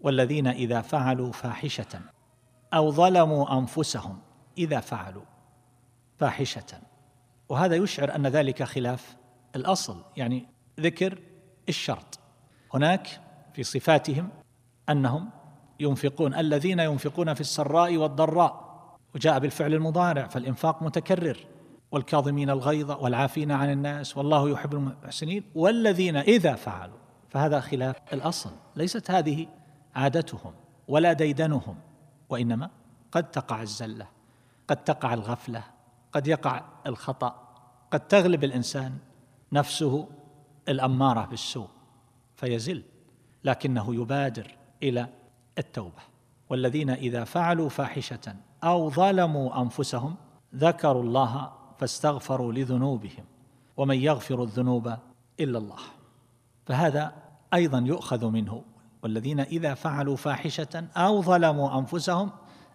والذين إذا فعلوا فاحشة أو ظلموا أنفسهم إذا فعلوا فاحشة. وهذا يشعر أن ذلك خلاف الأصل يعني ذكر الشرط. هناك في صفاتهم أنهم ينفقون الذين ينفقون في السراء والضراء وجاء بالفعل المضارع فالإنفاق متكرر والكاظمين الغيظ والعافين عن الناس والله يحب المحسنين والذين إذا فعلوا فهذا خلاف الأصل. ليست هذه عادتهم ولا ديدنهم وإنما قد تقع الزلة قد تقع الغفلة قد يقع الخطأ قد تغلب الإنسان نفسه الأمارة بالسوء فيزل لكنه يبادر إلى التوبة. والذين إذا فعلوا فاحشة أو ظلموا أنفسهم ذكروا الله فاستغفروا لذنوبهم ومن يغفر الذنوب إلا الله. فهذا أيضا يؤخذ منه والذين إذا فعلوا فاحشة أو ظلموا أنفسهم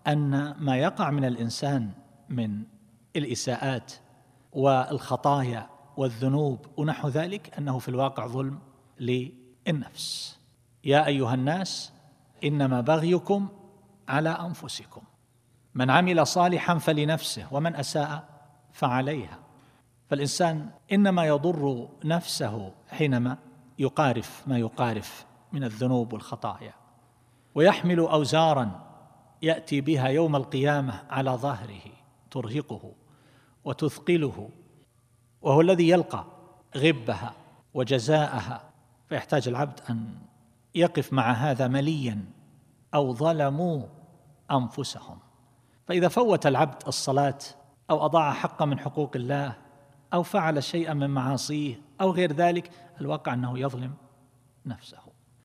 أن ما يقع من الإنسان من الإساءات والخطايا والذنوب ونحو ذلك أنه في الواقع ظلم للنفس. يا أيها الناس إنما بغيكم على أنفسكم. من عمل صالحا فلنفسه ومن أساء فعليها. فالإنسان إنما يضر نفسه حينما يقارف ما يقارف من الذنوب والخطايا. ويحمل اوزارا يأتي بها يوم القيامة على ظهره ترهقه وتثقله وهو الذي يلقى غبها وجزاءها. فيحتاج العبد أن يقف مع هذا مليا أو ظلموا أنفسهم. فإذا فوت العبد الصلاة أو أضاع حقا من حقوق الله أو فعل شيئا من معاصيه أو غير ذلك الواقع أنه يظلم نفسه.